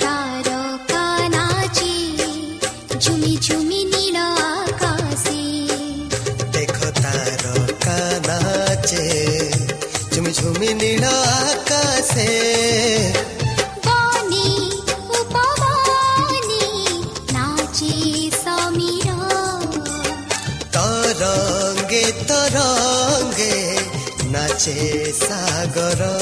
তারকানাচি ঝুমি ঝুমি নীল আকাশে। দেখো তারকানাচে ঝুমি ঝুমি নীল আকাশে। तरंगे तरंगे नाचे सागर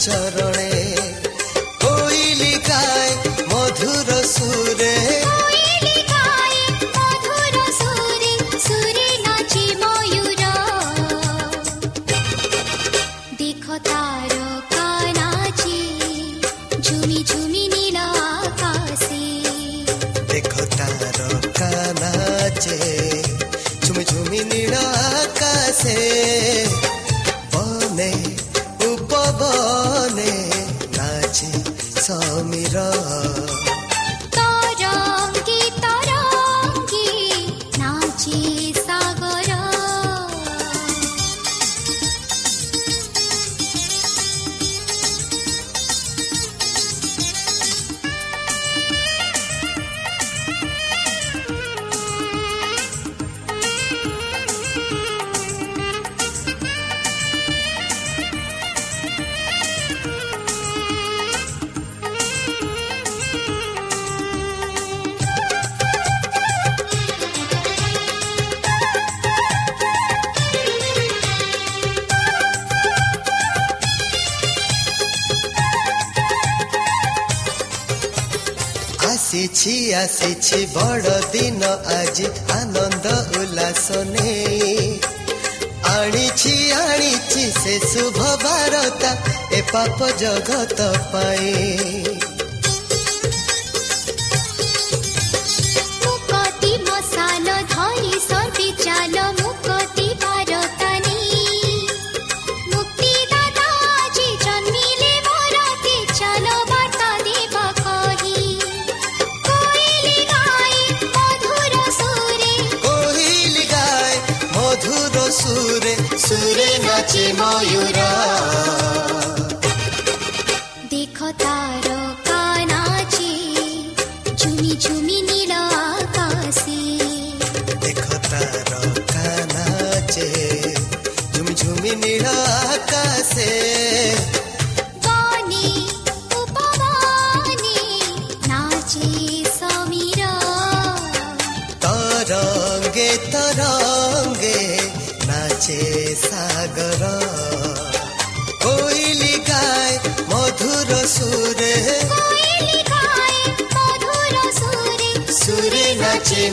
चर ଆସିଛି ଆସିଛି ବଡ଼ ଦିନ ଆଜି ଆନନ୍ଦ ଉଲ୍ଲାସ ନେଇ ଆଣିଛି ଆଣିଛି ସେ ଶୁଭ ବାରତା ଏ ପାପ ଜଗତ ପାଇଁ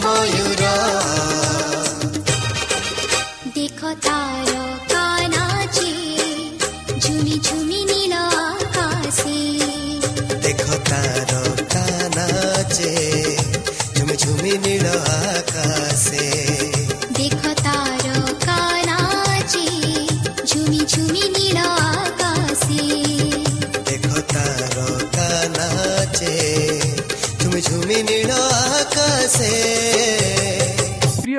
you.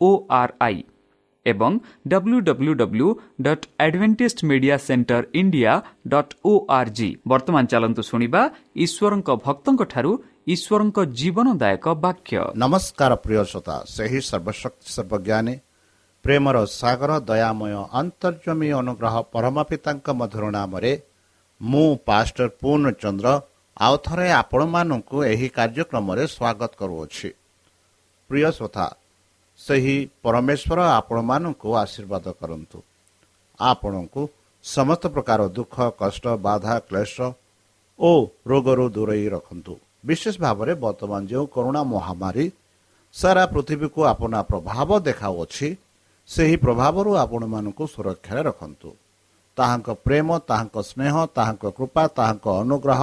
ଓ ଆର୍ ଆଇ ଏବଂ ସେହି ସର୍ବଶକ୍ତି ସର୍ବଜ୍ଞାନୀ ପ୍ରେମର ସାଗର ଦୟାମୟ ଅନ୍ତର୍ଜମୀ ଅନୁଗ୍ରହ ପରମ ପିତାଙ୍କ ମଧୁର ନାମରେ ମୁଁ ଆଉ ଥରେ ଆପଣମାନଙ୍କୁ ଏହି କାର୍ଯ୍ୟକ୍ରମରେ ସ୍ୱାଗତ କରୁଅଛି। ପ୍ରିୟ ଶ୍ରୋତା ସେହି ପରମେଶ୍ୱର ଆପଣମାନଙ୍କୁ ଆଶୀର୍ବାଦ କରନ୍ତୁ। ଆପଣଙ୍କୁ ସମସ୍ତ ପ୍ରକାର ଦୁଃଖ କଷ୍ଟ ବାଧା କ୍ଲେଶ ଓ ରୋଗରୁ ଦୂରେଇ ରଖନ୍ତୁ। ବିଶେଷ ଭାବରେ ବର୍ତ୍ତମାନ ଯେଉଁ କରୋନା ମହାମାରୀ ସାରା ପୃଥିବୀକୁ ଆପଣା ପ୍ରଭାବ ଦେଖାଉଅଛି ସେହି ପ୍ରଭାବରୁ ଆପଣମାନଙ୍କୁ ସୁରକ୍ଷାରେ ରଖନ୍ତୁ। ତାହାଙ୍କ ପ୍ରେମ ତାହାଙ୍କ ସ୍ନେହ ତାହାଙ୍କ କୃପା ତାହାଙ୍କ ଅନୁଗ୍ରହ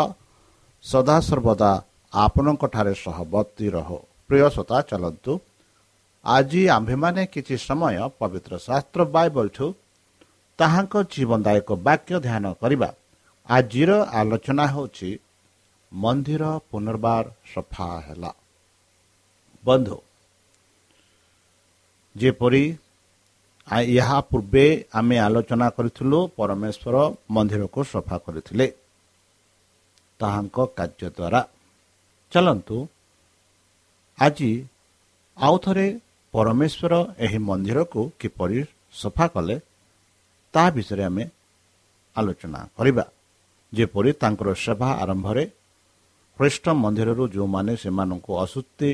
ସଦାସର୍ବଦା ଆପଣଙ୍କଠାରେ ସହବର୍ତ୍ତୀ ରହ। ପ୍ରିୟ ଶ୍ରୋତା ଚାଲନ୍ତୁ। ଆଜି ଆମ୍ଭେମାନେ କିଛି ସମୟ ପବିତ୍ର ଶାସ୍ତ୍ର ବାଇବଲଠୁ ତାହାଙ୍କ ଜୀବନଦାୟକ ବାକ୍ୟ ଧ୍ୟାନ କରିବା। ଆଜିର ଆଲୋଚନା ହେଉଛି ମନ୍ଦିର ପୁନର୍ବାର ସଫା ହେଲା। ବନ୍ଧୁ ଯେପରି ଏହା ପୂର୍ବେ ଆମେ ଆଲୋଚନା କରିଥିଲୁ ପରମେଶ୍ୱର ମନ୍ଦିରକୁ ସଫା କରିଥିଲେ। ତାହାଙ୍କ କାର୍ଯ୍ୟ ଦ୍ୱାରା ଚାଲନ୍ତୁ ଆଜି ଆଉ ଥରେ ପରମେଶ୍ୱର ଏହି ମନ୍ଦିରକୁ କିପରି ସଫା କଲେ ତାହା ବିଷୟରେ ଆମେ ଆଲୋଚନା କରିବା। ଯେପରି ତାଙ୍କର ସେବା ଆରମ୍ଭରେ ଖ୍ରୀଷ୍ଟ ମନ୍ଦିରରୁ ଯେଉଁମାନେ ସେମାନଙ୍କୁ ଅଶୁଦ୍ଧି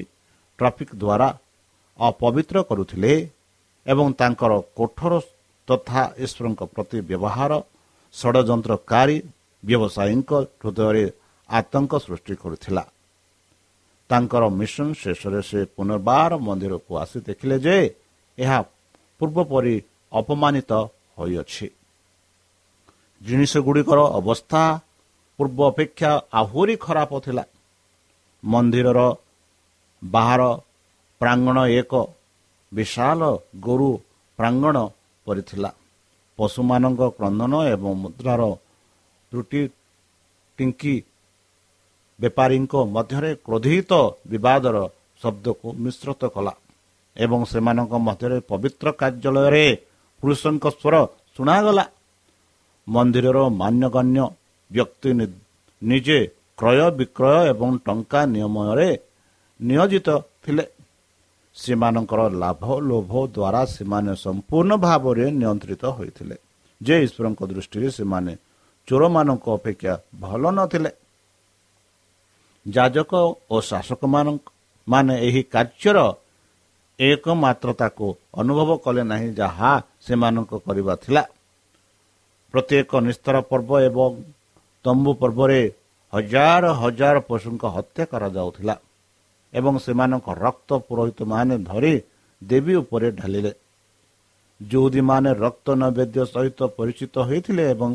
ଟ୍ରାଫିକ୍ ଦ୍ୱାରା ଅପବିତ୍ର କରୁଥିଲେ ଏବଂ ତାଙ୍କର କଠୋର ତଥା ଈଶ୍ୱରଙ୍କ ପ୍ରତି ବ୍ୟବହାର ଷଡ଼ଯନ୍ତ୍ରକାରୀ ବ୍ୟବସାୟୀଙ୍କ ହୃଦୟରେ ଆତଙ୍କ ସୃଷ୍ଟି କରୁଥିଲା। ତାଙ୍କର ମିଶନ ଶେଷରେ ସେ ପୁନର୍ବାର ମନ୍ଦିରକୁ ଆସି ଦେଖିଲେ ଯେ ଏହା ପୂର୍ବ ପରି ଅପମାନିତ ହୋଇଅଛି। ଜିନିଷ ଗୁଡ଼ିକର ଅବସ୍ଥା ପୂର୍ବ ଅପେକ୍ଷା ଆହୁରି ଖରାପ ଥିଲା। ମନ୍ଦିରର ବାହାର ପ୍ରାଙ୍ଗଣ ଏକ ବିଶାଳ ଗୋରୁ ପ୍ରାଙ୍ଗଣ ପରିଥିଲା। ପଶୁମାନଙ୍କ କ୍ରନ୍ଦନ ଏବଂ ମୁଦ୍ରାର ତ୍ରୁଟି ଟିଙ୍କି ବେପାରୀଙ୍କ ମଧ୍ୟରେ କ୍ରୋଧିତ ବିବାଦର ଶବ୍ଦକୁ ମିଶ୍ରିତ କଲା ଏବଂ ସେମାନଙ୍କ ମଧ୍ୟରେ ପବିତ୍ର କାର୍ଯ୍ୟାଳୟରେ ପୁରୁଷଙ୍କ ସ୍ୱର ଶୁଣାଗଲା। ମନ୍ଦିରର ମାନ୍ୟଗଣ୍ୟ ବ୍ୟକ୍ତି ନିଜେ କ୍ରୟ ବିକ୍ରୟ ଏବଂ ଟଙ୍କା ନିୟମରେ ନିୟୋଜିତ ଥିଲେ। ସେମାନଙ୍କର ଲାଭ ଲୋଭ ଦ୍ୱାରା ସେମାନେ ସମ୍ପୂର୍ଣ୍ଣ ଭାବରେ ନିୟନ୍ତ୍ରିତ ହୋଇଥିଲେ। ଯେ ଈଶ୍ୱରଙ୍କ ଦୃଷ୍ଟିରେ ସେମାନେ ଚୋରମାନଙ୍କ ଅପେକ୍ଷା ଭଲ ନଥିଲେ। ଯାଜକ ଓ ଶାସକମାନଙ୍କ ମାନେ ଏହି କାର୍ଯ୍ୟର ଏକମାତ୍ରତାକୁ ଅନୁଭବ କଲେ ନାହିଁ ଯାହା ସେମାନଙ୍କ କରିବା ଥିଲା। ପ୍ରତ୍ୟେକ ନିସ୍ତର ପର୍ବ ଏବଂ ତମ୍ବୁ ପର୍ବରେ ହଜାର ହଜାର ପଶୁଙ୍କ ହତ୍ୟା କରାଯାଉଥିଲା ଏବଂ ସେମାନଙ୍କ ରକ୍ତ ପୁରୋହିତମାନେ ଧରି ଦେବୀ ଉପରେ ଢାଳିଲେ ଯେଉଁଦୀମାନେ ରକ୍ତ ନୈବେଦ୍ୟ ସହିତ ପରିଚିତ ହୋଇଥିଲେ ଏବଂ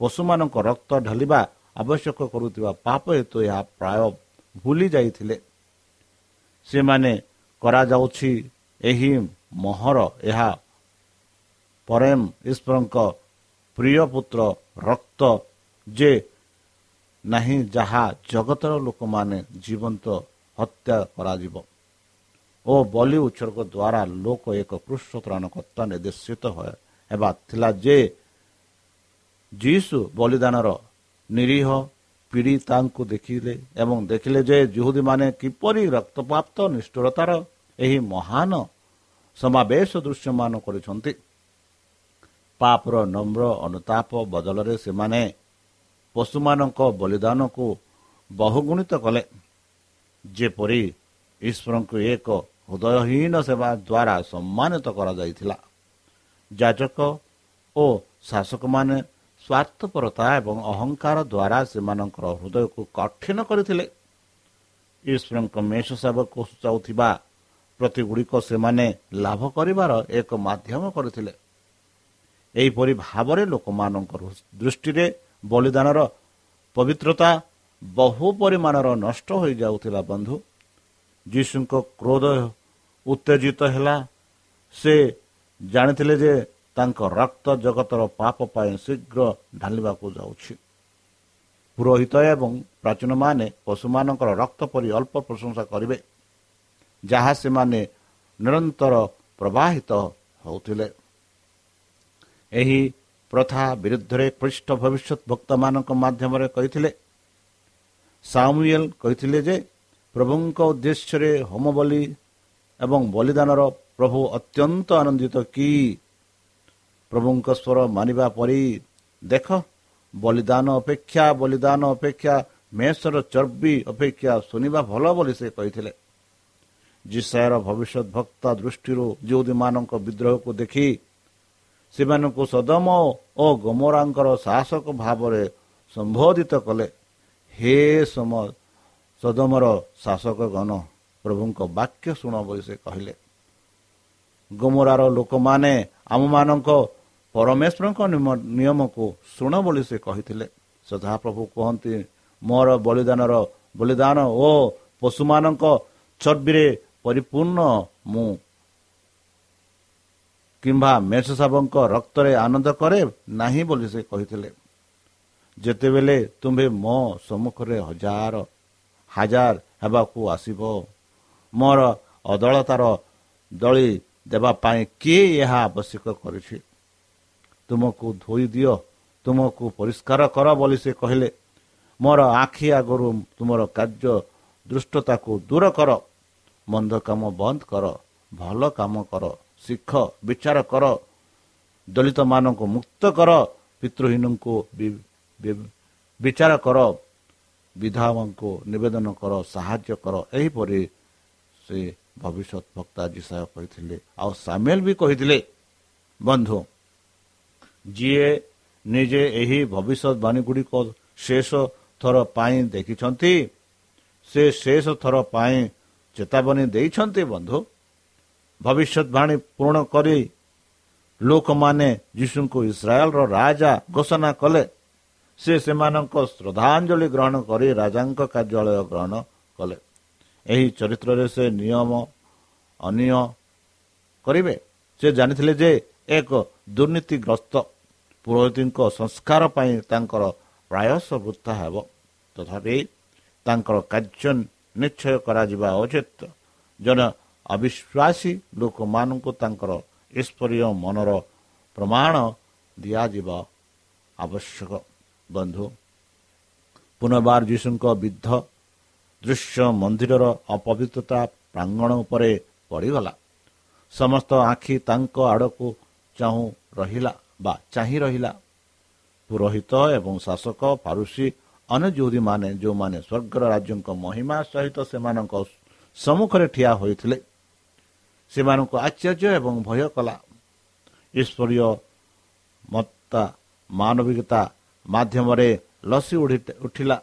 ପଶୁମାନଙ୍କ ରକ୍ତ ଢାଳିବା ଆବଶ୍ୟକ କରୁଥିବା ପାପ ହେତୁ ଏହା ପ୍ରାୟ ଭୁଲି ଯାଇଥିଲେ। ସେମାନେ କରାଯାଉଛି ଏହି ମହର। ଏହା ପରେମ ଈଶ୍ୱରଙ୍କ ପ୍ରିୟ ପୁତ୍ର ରକ୍ତ ଯେ ନାହିଁ ଯାହା ଜଗତର ଲୋକମାନେ ଜୀବନ୍ତ ହତ୍ୟା କରାଯିବ। ଓ ବଲି ଉତ୍ସର୍ଗ ଦ୍ୱାରା ଲୋକ ଏକ କୃଷ୍ଣ ତ୍ରାଣକର୍ତ୍ତା ନିର୍ଦ୍ଦେଶିତ ହେବା ଥିଲା ଯେ ଯୀଶୁ ବଳିଦାନର ନିରୀହ ପୀଡ଼ିତାଙ୍କୁ ଦେଖିଲେ ଏବଂ ଦେଖିଲେ ଯେ ଜୁହୁଦୀମାନେ କିପରି ରକ୍ତପ୍ରାପ୍ତ ନିଷ୍ଠୁରତାର ଏହି ମହାନ ସମାବେଶ ଦୃଶ୍ୟମାନ କରିଛନ୍ତି। ପାପର ନମ୍ର ଅନୁତାପ ବଦଳରେ ସେମାନେ ପଶୁମାନଙ୍କ ବଳିଦାନକୁ ବହୁଗୁଣିତ କଲେ। ଯେପରି ଈଶ୍ୱରଙ୍କୁ ଏକ ହୃଦୟହୀନ ସେବା ଦ୍ୱାରା ସମ୍ମାନିତ କରାଯାଇଥିଲା। ଯାଜକ ଓ ଶାସକମାନେ ସ୍ୱାର୍ଥପରତା ଏବଂ ଅହଙ୍କାର ଦ୍ୱାରା ସେମାନଙ୍କର ହୃଦୟକୁ କଠିନ କରିଥିଲେ। ଈଶ୍ୱରଙ୍କ ମେଷ ସେବକୁ ସୂଚାଉଥିବା ପ୍ରତିଗୁଡ଼ିକ ସେମାନେ ଲାଭ କରିବାର ଏକ ମାଧ୍ୟମ କରିଥିଲେ। ଏହିପରି ଭାବରେ ଲୋକମାନଙ୍କ ଦୃଷ୍ଟିରେ ବଳିଦାନର ପବିତ୍ରତା ବହୁ ପରିମାଣର ନଷ୍ଟ ହୋଇଯାଉଥିଲା ବନ୍ଧୁ। ଯୀଶୁଙ୍କ କ୍ରୋଧ ଉତ୍ତେଜିତ ହେଲା। ସେ ଜାଣିଥିଲେ ଯେ ତାଙ୍କ ରକ୍ତ ଜଗତର ପାପ ପାଇଁ ଶୀଘ୍ର ଢାଲିବାକୁ ଯାଉଛି। ପୁରୋହିତ ଏବଂ ପ୍ରାଚୀନମାନେ ପଶୁମାନଙ୍କର ରକ୍ତ ପରି ଅଳ୍ପ ପ୍ରଶଂସା କରିବେ ଯାହା ସେମାନେ ନିରନ୍ତର ପ୍ରବାହିତ ହେଉଥିଲେ। ଏହି ପ୍ରଥା ବିରୁଦ୍ଧରେ ଖ୍ରୀଷ୍ଟ ଭବିଷ୍ୟତ ଭକ୍ତମାନଙ୍କ ମାଧ୍ୟମରେ କହିଥିଲେ। ସାମୁଏଲ କହିଥିଲେ ଯେ ପ୍ରଭୁଙ୍କ ଉଦ୍ଦେଶ୍ୟରେ ହୋମ ବଲି ଏବଂ ବଳିଦାନର ପ୍ରଭୁ ଅତ୍ୟନ୍ତ ଆନନ୍ଦିତ କି ପ୍ରଭୁଙ୍କ ସ୍ୱର ମାନିବା ପରି ଦେଖ ବଳିଦାନ ଅପେକ୍ଷା ବଳିଦାନ ଅପେକ୍ଷା ମେଷର ଚର୍ବି ଅପେକ୍ଷା ଶୁଣିବା ଭଲ ବୋଲି ସେ କହିଥିଲେ। ଜିସାୟର ଭବିଷ୍ୟତ ଭକ୍ତ ଦୃଷ୍ଟିରୁ ଯେଉଁଦୀମାନଙ୍କ ବିଦ୍ରୋହକୁ ଦେଖି ସେମାନଙ୍କୁ ସଦମ ଓ ଗମରାଙ୍କର ଶାସକ ଭାବରେ ସମ୍ବୋଧିତ କଲେ ହେ ସମ ସଦମର ଶାସକଗଣ ପ୍ରଭୁଙ୍କ ବାକ୍ୟ ଶୁଣ ବୋଲି ସେ କହିଲେ। ଗମରାର ଲୋକମାନେ ଆମମାନଙ୍କ ପରମେଶ୍ୱରଙ୍କ ନିୟମକୁ ଶୁଣ ବୋଲି ସେ କହିଥିଲେ। ସଦାପ୍ରଭୁ କୁହନ୍ତି ମୋର ବଳିଦାନର ବଳିଦାନ ଓ ପଶୁମାନଙ୍କ ଚର୍ବିରେ ପରିପୂର୍ଣ୍ଣ ମୁଁ। କିମ୍ବା ମେଷ ସାବଙ୍କ ରକ୍ତରେ ଆନନ୍ଦ କରେ ନାହିଁ ବୋଲି ସେ କହିଥିଲେ। ଯେତେବେଳେ ତୁମ୍ଭେ ମୋ ସମ୍ମୁଖରେ ହଜାର ହାଜାର ହେବାକୁ ଆସିବ ମୋର ଅଦଳତାର ଦଳି ଦେବା ପାଇଁ କିଏ ଏହା ଆବଶ୍ୟକ କରିଛି? ତୁମକୁ ଧୋଇ ଦିଅ ତୁମକୁ ପରିଷ୍କାର କର ବୋଲି ସେ କହିଲେ। ମୋର ଆଖି ଆଗରୁ ତୁମର କାର୍ଯ୍ୟ ଦୃଷ୍ଟତାକୁ ଦୂର କର ମନ୍ଦ କାମ ବନ୍ଦ କର ଭଲ କାମ କର ଶିଖ ବିଚାର କର ଦଳିତମାନଙ୍କୁ ମୁକ୍ତ କର ପିତୃହୀନଙ୍କୁ ବିଚାର କର ବିଧାବଙ୍କୁ ନିବେଦନ କର ସାହାଯ୍ୟ କର ଏହିପରି ସେ ଭବିଷ୍ୟତ ବକ୍ତା ଜିସାୟ କହିଥିଲେ। ଆଉ ସାମିଲ ବି କହିଥିଲେ ବନ୍ଧୁ ଯିଏ ନିଜେ ଏହି ଭବିଷ୍ୟତବାଣୀ ଗୁଡ଼ିକ ଶେଷ ଥର ପାଇଁ ଦେଖିଛନ୍ତି ସେ ଶେଷ ଥର ପାଇଁ ଚେତାବନୀ ଦେଇଛନ୍ତି ବନ୍ଧୁ। ଭବିଷ୍ୟତବାଣୀ ପୂରଣ କରି ଲୋକମାନେ ଯୀଶୁଙ୍କୁ ଇସ୍ରାଏଲର ରାଜା ଘୋଷଣା କଲେ। ସେ ସେମାନଙ୍କ ଶ୍ରଦ୍ଧାଞ୍ଜଳି ଗ୍ରହଣ କରି ରାଜାଙ୍କ କାର୍ଯ୍ୟାଳୟ ଗ୍ରହଣ କଲେ। ଏହି ଚରିତ୍ରରେ ସେ ନିୟମ ଅନିୟ କରିବେ। ସେ ଜାଣିଥିଲେ ଯେ ଏକ ଦୁର୍ନୀତିଗ୍ରସ୍ତ ପୁରୋହିତଙ୍କ ସଂସ୍କାର ପାଇଁ ତାଙ୍କର ପ୍ରାୟସ ବୃଥା ହେବ। ତଥାପି ତାଙ୍କର କାର୍ଯ୍ୟ ନିଶ୍ଚୟ କରାଯିବା ଉଚିତ। ଜଣେ ଅବିଶ୍ୱାସୀ ଲୋକମାନଙ୍କୁ ତାଙ୍କର ଈଶ୍ୱରୀୟ ମନର ପ୍ରମାଣ ଦିଆଯିବା ଆବଶ୍ୟକ। ବନ୍ଧୁ ପୁନର୍ବାର ଯୀଶୁଙ୍କ ବିଦ୍ଧ ଦୃଶ୍ୟ ମନ୍ଦିରର ଅପବିତ୍ରତା ପ୍ରାଙ୍ଗଣ ଉପରେ ପଡ଼ିଗଲା। ସମସ୍ତ ଆଖି ତାଙ୍କ ଆଡ଼କୁ ଚାହୁଁ ରହିଲା। ବା ଚାହିଁ ରହିଲା। ପୁରୋହିତ ଏବଂ ଶାସକ ଫାରୁସି ଅନ୍ୟ ଯେଉଁଦୀମାନେ ଯେଉଁମାନେ ସ୍ୱର୍ଗର ରାଜ୍ୟଙ୍କ ମହିମା ସହିତ ସେମାନଙ୍କ ସମ୍ମୁଖରେ ଠିଆ ହୋଇଥିଲେ ସେମାନଙ୍କୁ ଆଶ୍ଚର୍ଯ୍ୟ ଏବଂ ଭୟ କଲା। ଈଶ୍ୱରୀୟ ମତ୍ତା ମାନବିକତା ମାଧ୍ୟମରେ ଲସି ଉଠିଲା।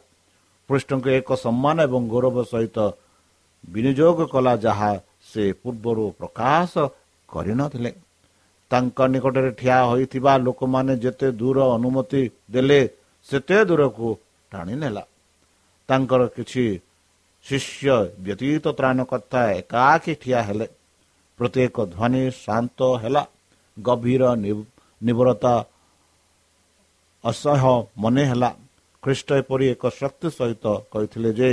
ପୃଷ୍ଠଙ୍କୁ ଏକ ସମ୍ମାନ ଏବଂ ଗୌରବ ସହିତ ବିନିଯୋଗ କଲା ଯାହା ସେ ପୂର୍ବରୁ ପ୍ରକାଶ କରିନଥିଲେ। ତାଙ୍କ ନିକଟରେ ଠିଆ ହୋଇଥିବା ଲୋକମାନେ ଯେତେ ଦୂର ଅନୁମତି ଦେଲେ ସେତେ ଦୂରକୁ ଟାଣି ନେଲା। ତାଙ୍କର କିଛି ଶିଷ୍ୟ ବ୍ୟତୀତ ତ୍ରାଣକର୍ତ୍ତା ଏକାକୀ ଠିଆ ହେଲେ। ପ୍ରତ୍ୟେକ ଧ୍ୱନି ଶାନ୍ତ ହେଲା। ଗଭୀର ନିବରତା ଅସହ୍ୟ ମନେ ହେଲା। ଖ୍ରୀଷ୍ଟ ଏପରି ଏକ ଶକ୍ତି ସହିତ କହିଥିଲେ ଯେ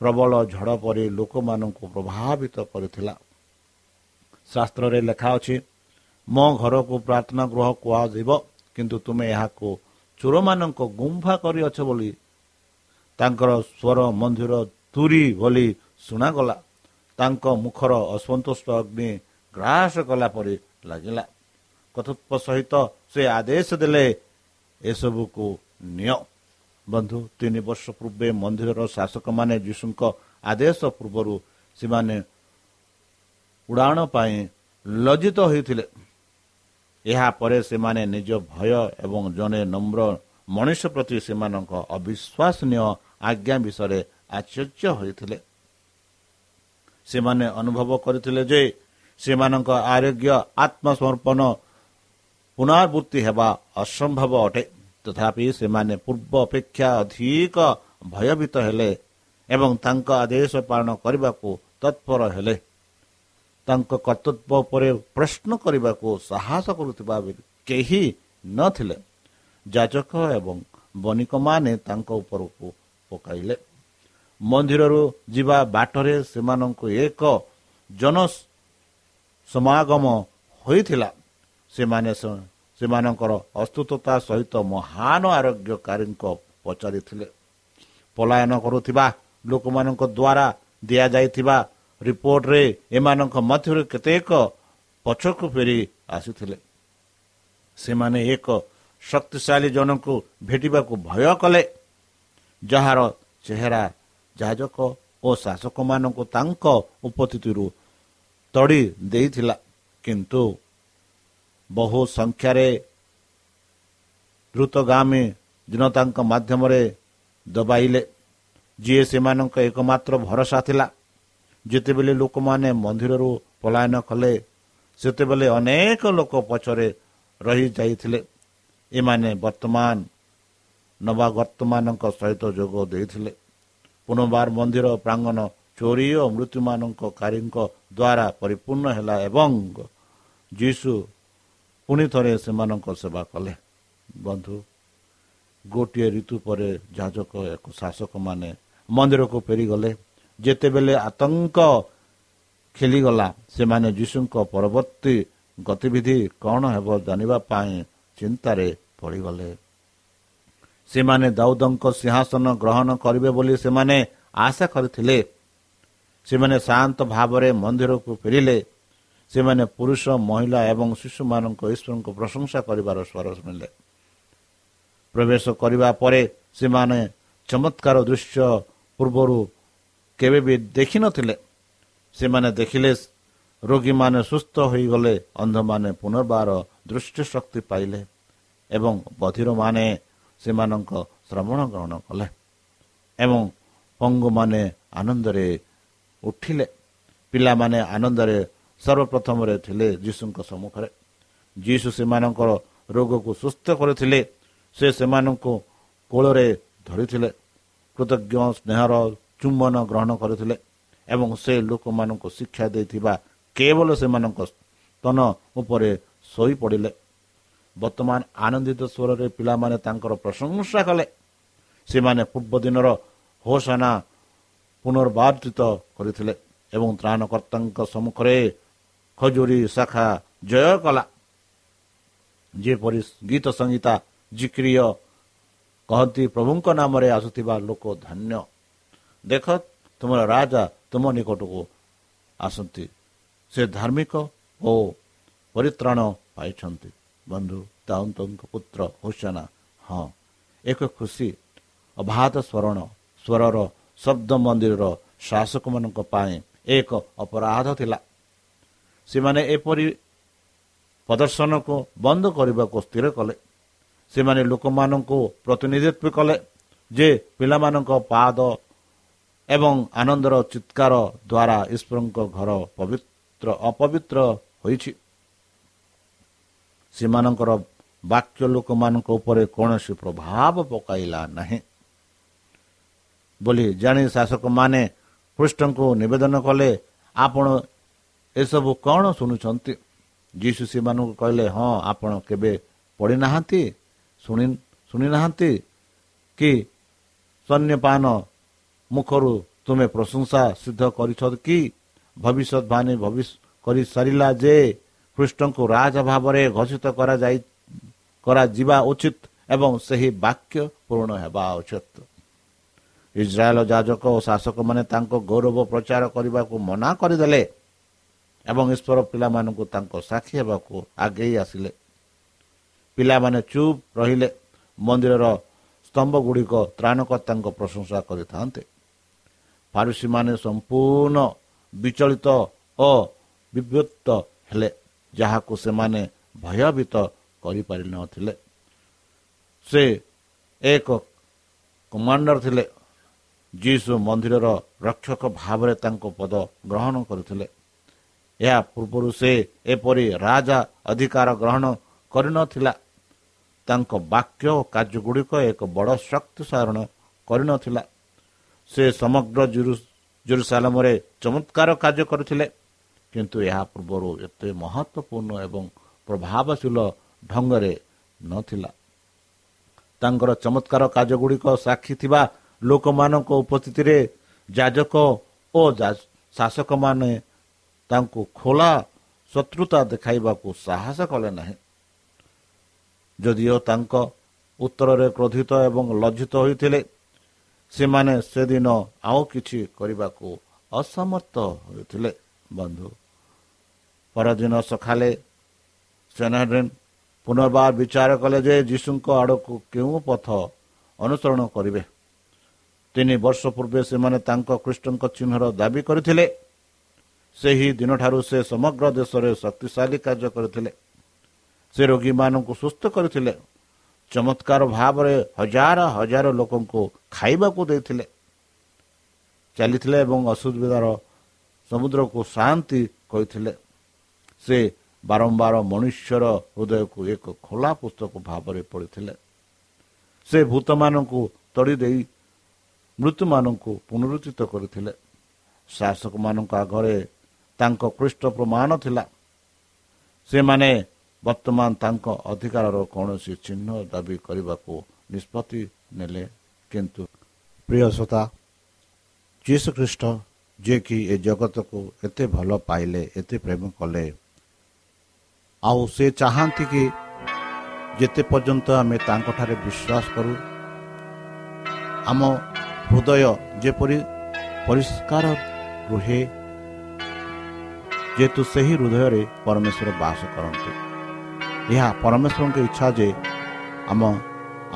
ପ୍ରବଳ ଝଡ଼ ପରି ଲୋକମାନଙ୍କୁ ପ୍ରଭାବିତ କରିଥିଲା। ଶାସ୍ତ୍ରରେ ଲେଖା ଅଛି ମୋ ଘରକୁ ପ୍ରାର୍ଥନା ଗୃହ କୁହାଯିବ କିନ୍ତୁ ତୁମେ ଏହାକୁ ଚୋରମାନଙ୍କ ଗୁମ୍ଫା କରିଅଛ ବୋଲି ତାଙ୍କର ସ୍ୱର ମନ୍ଦିର ତୁରି ଭଳି ଶୁଣାଗଲା। ତାଙ୍କ ମୁଖର ଅସନ୍ତୋଷ ଅଗ୍ନି ଗ୍ରାସ କଲା ପରି ଲାଗିଲା। କଥୋପ ସହିତ ସେ ଆଦେଶ ଦେଲେ ଏସବୁକୁ ନିଅ। ବନ୍ଧୁ ତିନି ବର୍ଷ ପୂର୍ବେ ମନ୍ଦିରର ଶାସକମାନେ ଯୀଶୁଙ୍କ ଆଦେଶ ପୂର୍ବରୁ ସେମାନେ ଉଡ଼ାଣ ପାଇଁ ଲଜ୍ଜିତ ହୋଇଥିଲେ। ଏହାପରେ ସେମାନେ ନିଜ ଭୟ ଏବଂ ଜଣେ ନମ୍ର ମଣିଷ ପ୍ରତି ସେମାନଙ୍କ ଅବିଶ୍ୱାସନୀୟ ଆଜ୍ଞା ବିଷୟରେ ଆଶ୍ଚର୍ଯ୍ୟ ହୋଇଥିଲେ। ସେମାନେ ଅନୁଭବ କରିଥିଲେ ଯେ ସେମାନଙ୍କ ଆରୋଗ୍ୟ ଆତ୍ମସମର୍ପଣ ପୁନରାବୃତ୍ତି ହେବା ଅସମ୍ଭବ ଅଟେ। ତଥାପି ସେମାନେ ପୂର୍ବ ଅପେକ୍ଷା ଅଧିକ ଭୟଭୀତ ହେଲେ ଏବଂ ତାଙ୍କ ଆଦେଶ ପାଳନ କରିବାକୁ ତତ୍ପର ହେଲେ। ତାଙ୍କ କର୍ତ୍ତବ୍ୟ ଉପରେ ପ୍ରଶ୍ନ କରିବାକୁ ସାହସ କରୁଥିବା କେହି ନଥିଲେ। ଯାଜକ ଏବଂ ବଣିକମାନେ ତାଙ୍କ ଉପରକୁ ପକାଇଲେ। ମନ୍ଦିରରୁ ଯିବା ବାଟରେ ସେମାନଙ୍କୁ ଏକ ଜନ ସମାଗମ ହୋଇଥିଲା। ସେମାନେ ସେମାନଙ୍କର ଅସ୍ତୁତା ସହିତ ମହାନ ଆରୋଗ୍ୟକାରୀଙ୍କ ପଚାରିଥିଲେ। ପଳାୟନ କରୁଥିବା ଲୋକମାନଙ୍କ ଦ୍ୱାରା ଦିଆଯାଇଥିବା ରିପୋର୍ଟରେ ଏମାନଙ୍କ ମଧ୍ୟରୁ କେତେକ ପଛକୁ ଫେରି ଆସିଥିଲେ। ସେମାନେ ଏକ ଶକ୍ତିଶାଳୀ ଜଣଙ୍କୁ ଭେଟିବାକୁ ଭୟ କଲେ ଯାହାର ଚେହେରା ଯାଜକ ଓ ଶାସକମାନଙ୍କୁ ତାଙ୍କ ଉପସ୍ଥିତିରୁ ତଡ଼ି ଦେଇଥିଲା। କିନ୍ତୁ ବହୁ ସଂଖ୍ୟାରେ ଦ୍ରୁତଗାମୀ ଜନତାଙ୍କ ମାଧ୍ୟମରେ ଦବାଇଲେ ଯିଏ ସେମାନଙ୍କ ଏକମାତ୍ର ଭରସା ଥିଲା। ଯେତେବେଳେ ଲୋକମାନେ ମନ୍ଦିରରୁ ପଳାୟନ କଲେ ସେତେବେଳେ ଅନେକ ଲୋକ ପଛରେ ରହିଯାଇଥିଲେ ଏମାନେ ବର୍ତ୍ତମାନ ନବାଗର୍ତ୍ତମାନଙ୍କ ସହିତ ଯୋଗ ଦେଇଥିଲେ। ପୁନର୍ବାର ମନ୍ଦିର ପ୍ରାଙ୍ଗନ ଚୋରି ଓ ମୃତ୍ୟୁମାନଙ୍କ କାରୀଙ୍କ ଦ୍ୱାରା ପରିପୂର୍ଣ୍ଣ ହେଲା ଏବଂ ଯୀଶୁ ପୁଣି ଥରେ ସେମାନଙ୍କ ସେବା କଲେ। ବନ୍ଧୁ ଗୋଟିଏ ଋତୁ ପରେ ଯାଜକ ଏକ ଶାସକମାନେ ମନ୍ଦିରକୁ ଫେରିଗଲେ। ଯେତେବେଳେ ଆତଙ୍କ ଖେଳିଗଲା ସେମାନେ ଯୀଶୁଙ୍କ ପରବର୍ତ୍ତୀ ଗତିବିଧି କ'ଣ ହେବ ଜାଣିବା ପାଇଁ ଚିନ୍ତାରେ ପଡ଼ିଗଲେ। ସେମାନେ ଦାଉଦଙ୍କ ସିଂହାସନ ଗ୍ରହଣ କରିବେ ବୋଲି ସେମାନେ ଆଶା କରିଥିଲେ। ସେମାନେ ଶାନ୍ତ ଭାବରେ ମନ୍ଦିରକୁ ଫେରିଲେ। ସେମାନେ ପୁରୁଷ ମହିଳା ଏବଂ ଶିଶୁମାନଙ୍କ ଈଶ୍ୱରଙ୍କ ପ୍ରଶଂସା କରିବାର ସ୍ୱର ଶୁଣିଲେ। ପ୍ରବେଶ କରିବା ପରେ ସେମାନେ ଚମତ୍କାର ଦୃଶ୍ୟ ପୂର୍ବରୁ କେବେ ବି ଦେଖିନଥିଲେ ସେମାନେ ଦେଖିଲେ ରୋଗୀମାନେ ସୁସ୍ଥ ହୋଇଗଲେ ଅନ୍ଧମାନେ ପୁନର୍ବାର ଦୃଷ୍ଟି ଶକ୍ତି ପାଇଲେ ଏବଂ ବଧିରମାନେ ସେମାନଙ୍କ ଶ୍ରବଣ ଗ୍ରହଣ କଲେ ଏବଂ ପଙ୍ଗୁମାନେ ଆନନ୍ଦରେ ଉଠିଲେ। ପିଲାମାନେ ଆନନ୍ଦରେ ସର୍ବପ୍ରଥମରେ ଥିଲେ ଯୀଶୁଙ୍କ ସମ୍ମୁଖରେ। ଯୀଶୁ ସେମାନଙ୍କର ରୋଗକୁ ସୁସ୍ଥ କରିଥିଲେ ସେ ସେମାନଙ୍କୁ କୋଳରେ ଧରିଥିଲେ। କୃତଜ୍ଞ ସ୍ନେହର ଚୁମ୍ବନ ଗ୍ରହଣ କରିଥିଲେ ଏବଂ ସେ ଲୋକମାନଙ୍କୁ ଶିକ୍ଷା ଦେଇଥିବା କେବଳ ସେମାନଙ୍କ ସ୍ତନ ଉପରେ ଶୋଇପଡ଼ିଲେ। ବର୍ତ୍ତମାନ ଆନନ୍ଦିତ ସ୍ୱରରେ ପିଲାମାନେ ତାଙ୍କର ପ୍ରଶଂସା କଲେ। ସେମାନେ ପୂର୍ବ ଦିନର ହୋସନା ପୁନର୍ବାର୍ଜିତ କରିଥିଲେ ଏବଂ ତ୍ରାଣକର୍ତ୍ତାଙ୍କ ସମ୍ମୁଖରେ ଖଜୁରୀ ଶାଖା ଜୟ କଲା। ଯେପରି ଗୀତ ସଂହିତା ଜିକ୍ରିୟ କହନ୍ତି ପ୍ରଭୁଙ୍କ ନାମରେ ଆସୁଥିବା ଲୋକ ଧନ୍ୟ। ଦେଖ ତୁମର ରାଜା ତୁମ ନିକଟକୁ ଆସନ୍ତି। ସେ ଧାର୍ମିକ ଓ ପରିତ୍ରାଣ ପାଇଛନ୍ତି। ବନ୍ଧୁ ଦାଉନ୍ତଙ୍କ ପୁତ୍ର ହୋସନା ହଁ ଏକ ଖୁସି ଅବାଧ ସ୍ମରଣ ସ୍ୱରର ଶବ୍ଦ ମନ୍ଦିରର ଶାସକମାନଙ୍କ ପାଇଁ ଏକ ଅପରାଧ ଥିଲା। ସେମାନେ ଏପରି ପ୍ରଦର୍ଶନକୁ ବନ୍ଦ କରିବାକୁ ସ୍ଥିର କଲେ। ସେମାନେ ଲୋକମାନଙ୍କୁ ପ୍ରତିନିଧିତ୍ୱ କଲେ ଯେ ପିଲାମାନଙ୍କ ପାଦ ଏବଂ ଆନନ୍ଦର ଚିତ୍କାର ଦ୍ୱାରା ଈଶ୍ୱରଙ୍କ ଘର ପବିତ୍ର ଅପବିତ୍ର ହୋଇଛି। ସେମାନଙ୍କର ବାକ୍ୟ ଲୋକମାନଙ୍କ ଉପରେ କୌଣସି ପ୍ରଭାବ ପକାଇଲା ନାହିଁ। ବୋଲି ଜାଣି ଶାସକମାନେ କୃଷ୍ଣଙ୍କୁ ନିବେଦନ କଲେ ଆପଣ ଏସବୁ କ'ଣ ଶୁଣୁଛନ୍ତି? ଯୀଶୁ ସେମାନଙ୍କୁ କହିଲେ ହଁ ଆପଣ କେବେ ପଢ଼ିନାହାନ୍ତି ଶୁଣି ଶୁଣିନାହାନ୍ତି କି? ସୈନ୍ୟପାନ ମୁଖରୁ ତୁମେ ପ୍ରଶଂସା ସିଦ୍ଧ କରିଛ କି? ଭବିଷ୍ୟତବାଣୀ କରିସାରିଲା ଯେ କୃଷ୍ଣଙ୍କୁ ରାଜ ଭାବରେ ଘୋଷିତ କରାଯାଇ କରାଯିବା ଉଚିତ ଏବଂ ସେହି ବାକ୍ୟ ପୂରଣ ହେବା ଉଚିତ। ଇସ୍ରାଏଲ ଯାଜକ ଓ ଶାସକମାନେ ତାଙ୍କ ଗୌରବ ପ୍ରଚାର କରିବାକୁ ମନା କରିଦେଲେ ଏବଂ ଈଶ୍ୱର ପିଲାମାନଙ୍କୁ ତାଙ୍କ ସାକ୍ଷୀ ହେବାକୁ ଆଗେଇ ଆସିଲେ। ପିଲାମାନେ ଚୁପ୍ ରହିଲେ। ମନ୍ଦିରର ସ୍ତମ୍ଭ ଗୁଡ଼ିକ ତ୍ରାଣକର୍ତ୍ତାଙ୍କ ପ୍ରଶଂସା କରିଥାନ୍ତେ। ଫାରୁସୀମାନେ ସମ୍ପୂର୍ଣ୍ଣ ବିଚଳିତ ଓ ବିବ୍ୟକ୍ତ ହେଲେ ଯାହାକୁ ସେମାନେ ଭୟଭୀତ କରିପାରିନଥିଲେ। ସେ ଏକ କମାଣ୍ଡର ଥିଲେ। ଯୀଶୁ ମନ୍ଦିରର ରକ୍ଷକ ଭାବରେ ତାଙ୍କ ପଦ ଗ୍ରହଣ କରୁଥିଲେ। ଏହା ପୂର୍ବରୁ ସେ ଏପରି ରାଜା ଅଧିକାର ଗ୍ରହଣ କରିନଥିଲା। ତାଙ୍କ ବାକ୍ୟ ଓ କାର୍ଯ୍ୟଗୁଡ଼ିକ ଏକ ବଡ଼ ଶକ୍ତି ସାରଣ କରିନଥିଲା। ସେ ସମଗ୍ର ଜୁରୁସାଲାମରେ ଚମତ୍କାର କାର୍ଯ୍ୟ କରିଥିଲେ କିନ୍ତୁ ଏହା ପୂର୍ବରୁ ଏତେ ମହତ୍ଵପୂର୍ଣ୍ଣ ଏବଂ ପ୍ରଭାବଶୀଳ ଢଙ୍ଗରେ ନଥିଲା। ତାଙ୍କର ଚମତ୍କାର କାର୍ଯ୍ୟଗୁଡ଼ିକ ସାକ୍ଷୀ ଥିବା ଲୋକମାନଙ୍କ ଉପସ୍ଥିତିରେ ଯାଜକ ଓ ଶାସକମାନେ ତାଙ୍କୁ ଖୋଲା ଶତ୍ରୁତା ଦେଖାଇବାକୁ ସାହସ କଲେ ନାହିଁ। ଯଦିଓ ତାଙ୍କ ଉତ୍ତରରେ କ୍ରୋଧିତ ଏବଂ ଲଜ୍ଜିତ ହୋଇଥିଲେ ସେମାନେ ସେଦିନ ଆଉ କିଛି କରିବାକୁ ଅସମର୍ଥ ହୋଇଥିଲେ ବନ୍ଧୁ। ପରଦିନ ସକାଳେ ସେନାଡ୍ରିନ୍ ପୁନର୍ବାର ବିଚାର କଲେ ଯେ ଯୀଶୁଙ୍କ ଆଡ଼କୁ କେଉଁ ପଥ ଅନୁସରଣ କରିବେ। ତିନି ବର୍ଷ ପୂର୍ବେ ସେମାନେ ତାଙ୍କ କୃଷ୍ଣଙ୍କ ଚିହ୍ନର ଦାବି କରିଥିଲେ। ସେହି ଦିନଠାରୁ ସେ ସମଗ୍ର ଦେଶରେ ଶକ୍ତିଶାଳୀ କାର୍ଯ୍ୟ କରିଥିଲେ। ସେ ରୋଗୀମାନଙ୍କୁ ସୁସ୍ଥ କରିଥିଲେ। ଚମତ୍କାର ଭାବରେ ହଜାର ହଜାର ଲୋକଙ୍କୁ ଖାଇବାକୁ ଦେଇଥିଲେ। ଚାଲିଥିଲେ ଏବଂ ଅସୁବିଧାର ସମୁଦ୍ରକୁ ଶାନ୍ତି କହିଥିଲେ ସେ ବାରମ୍ବାର ମନୁଷ୍ୟର ହୃଦୟକୁ ଏକ ଖୋଲା ପୁସ୍ତକ ଭାବରେ ପଡ଼ିଥିଲେ ସେ ଭୂତମାନଙ୍କୁ ତଡ଼ି ଦେଇ ମୃତ୍ୟୁମାନଙ୍କୁ ପୁନରୁଚିତ କରିଥିଲେ। ଶାସକମାନଙ୍କ ଆଗରେ ତାଙ୍କ କୃଷ୍ଟ ପ୍ରମାଣ ଥିଲା। ସେମାନେ ବର୍ତ୍ତମାନ ତାଙ୍କ ଅଧିକାରର କୌଣସି ଚିହ୍ନ ଦାବି କରିବାକୁ ନିଷ୍ପତ୍ତି ନେଲେ କିନ୍ତୁ ପ୍ରିୟ ଶ୍ରୋତା ଯୀଶୁଖ୍ରୀଷ୍ଟ ଯିଏକି ଏ ଜଗତକୁ ଏତେ ଭଲ ପାଇଲେ ଏତେ ପ୍ରେମ କଲେ ଆଉ ସେ ଚାହାନ୍ତି କି ଯେତେ ପର୍ଯ୍ୟନ୍ତ ଆମେ ତାଙ୍କଠାରେ ବିଶ୍ୱାସ କରୁ ଆମ ହୃଦୟ ଯେପରି ପରିଷ୍କାର ରୁହେ ଯେହେତୁ ସେହି ହୃଦୟରେ ପରମେଶ୍ୱର ବାସ କରନ୍ତି। ଏହା ପରମେଶ୍ୱରଙ୍କ ଇଚ୍ଛା ଯେ ଆମ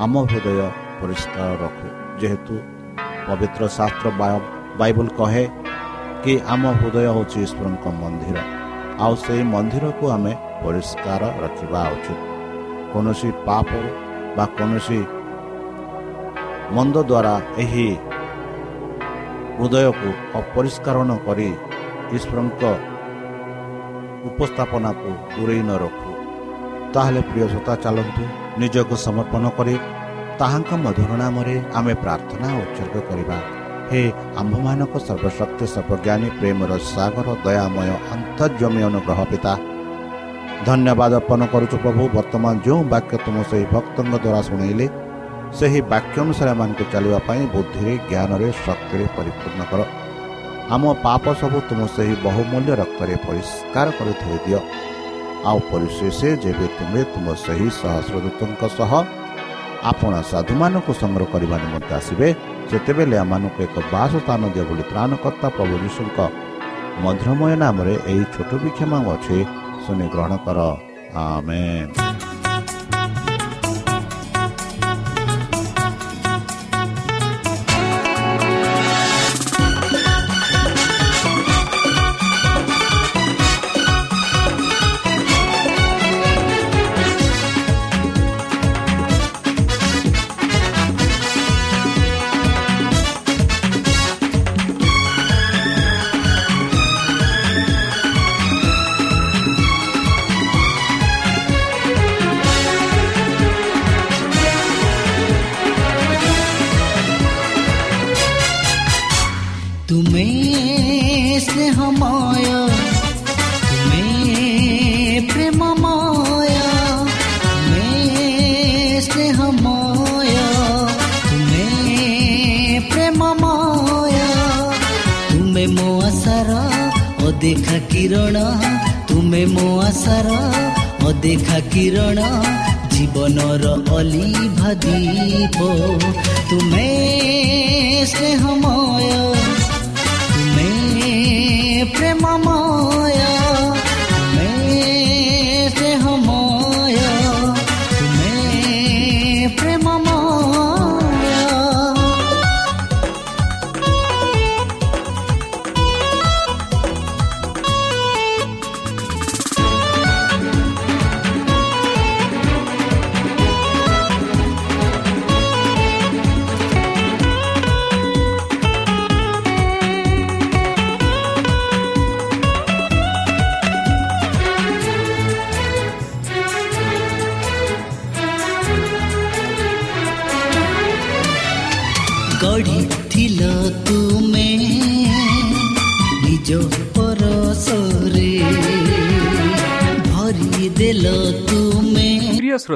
ଆମ ହୃଦୟ ପରିଷ୍କାର ରଖୁ। ଯେହେତୁ ପବିତ୍ର ଶାସ୍ତ୍ର ବାଇବଲ କହେ କି ଆମ ହୃଦୟ ହେଉଛି ଈଶ୍ୱରଙ୍କ ମନ୍ଦିର। ଆଉ ସେହି ମନ୍ଦିରକୁ ଆମେ ପରିଷ୍କାର ରଖିବା ଉଚିତ। କୌଣସି ପାପ ବା କୌଣସି ମନ୍ଦ ଦ୍ୱାରା ଏହି ହୃଦୟକୁ ଅପରିଷ୍କାର କରି ଈଶ୍ୱରଙ୍କ ଉପସ୍ଥାପନାକୁ ଦୂରେଇ ନ ରଖୁ। ତାହେଲେ ପ୍ରିୟ ଶ୍ରୋତା ଚାଲନ୍ତୁ ନିଜକୁ ସମର୍ପଣ କରି ତାହାଙ୍କ ମଧୁର ନାମରେ ଆମେ ପ୍ରାର୍ଥନା ଉତ୍ସର୍ଗ କରିବା। ହେ ଆମ୍ଭମାନଙ୍କ ସର୍ବଶକ୍ତି ସର୍ବଜ୍ଞାନୀ ପ୍ରେମର ସାଗର ଦୟାମୟ ଅନ୍ତର୍ଜମୀ ଅନୁଗ୍ରହ ପିତା। ଧନ୍ୟବାଦ ଅର୍ପଣ କରୁଛୁ ପ୍ରଭୁ ବର୍ତ୍ତମାନ ଯେଉଁ ବାକ୍ୟ ତୁମ ସେହି ଭକ୍ତଙ୍କ ଦ୍ୱାରା ଶୁଣେଇଲେ ସେହି ବାକ୍ୟ ଅନୁସାରେ ଏମାନଙ୍କୁ ଚାଲିବା ପାଇଁ ବୁଦ୍ଧିରେ ଜ୍ଞାନରେ ଶକ୍ତିରେ ପରିପୂର୍ଣ୍ଣ କର। ଆମ ପାପ ସବୁ ତୁମ ସେହି ବହୁମୂଲ୍ୟ ରକ୍ତରେ ପରିଷ୍କାର କରି ଥୋଇଦିଅ ଆଉ ପରିଶେଷ ଯେବେ ତୁମେ ତୁମ ସେହି ସହସ୍ରଦୂତଙ୍କ ସହ ଆପଣ ସାଧୁମାନଙ୍କୁ ସଂଗ୍ରହ କରିବା ନିମନ୍ତେ ଆସିବେ ସେତେବେଳେ ଏମାନଙ୍କୁ ଏକ ବାସ ସ୍ଥାନ ଦିଅ ବୋଲି ତ୍ରାଣକର୍ତ୍ତା ପ୍ରଭୁ ଯୀଶୁଙ୍କ ମଧୁରମୟ ନାମରେ ଏହି ଛୋଟ ବିକ୍ଷମା ଅଛି ଶୁଣି ଗ୍ରହଣ କର। ତୁମେ ଜୀବନର ଅଲିଭା ଦୀପ ତୁମେ ସ୍ନେହମୟ ତୁମେ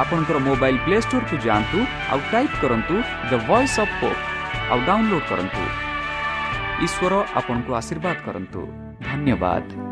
ଆପଣଙ୍କର ମୋବାଇଲ୍ ପ୍ଲେ ଷ୍ଟୋରକୁ ଯାଆନ୍ତୁ ଆଉ ଟାଇପ୍ କରନ୍ତୁ ଦ ଭଏସ୍ ଅଫ୍ ପୋପ୍ ଆଉ ଡାଉନଲୋଡ୍ କରନ୍ତୁ। ଈଶ୍ୱର ଆପଣଙ୍କୁ ଆଶୀର୍ବାଦ କରନ୍ତୁ। ଧନ୍ୟବାଦ।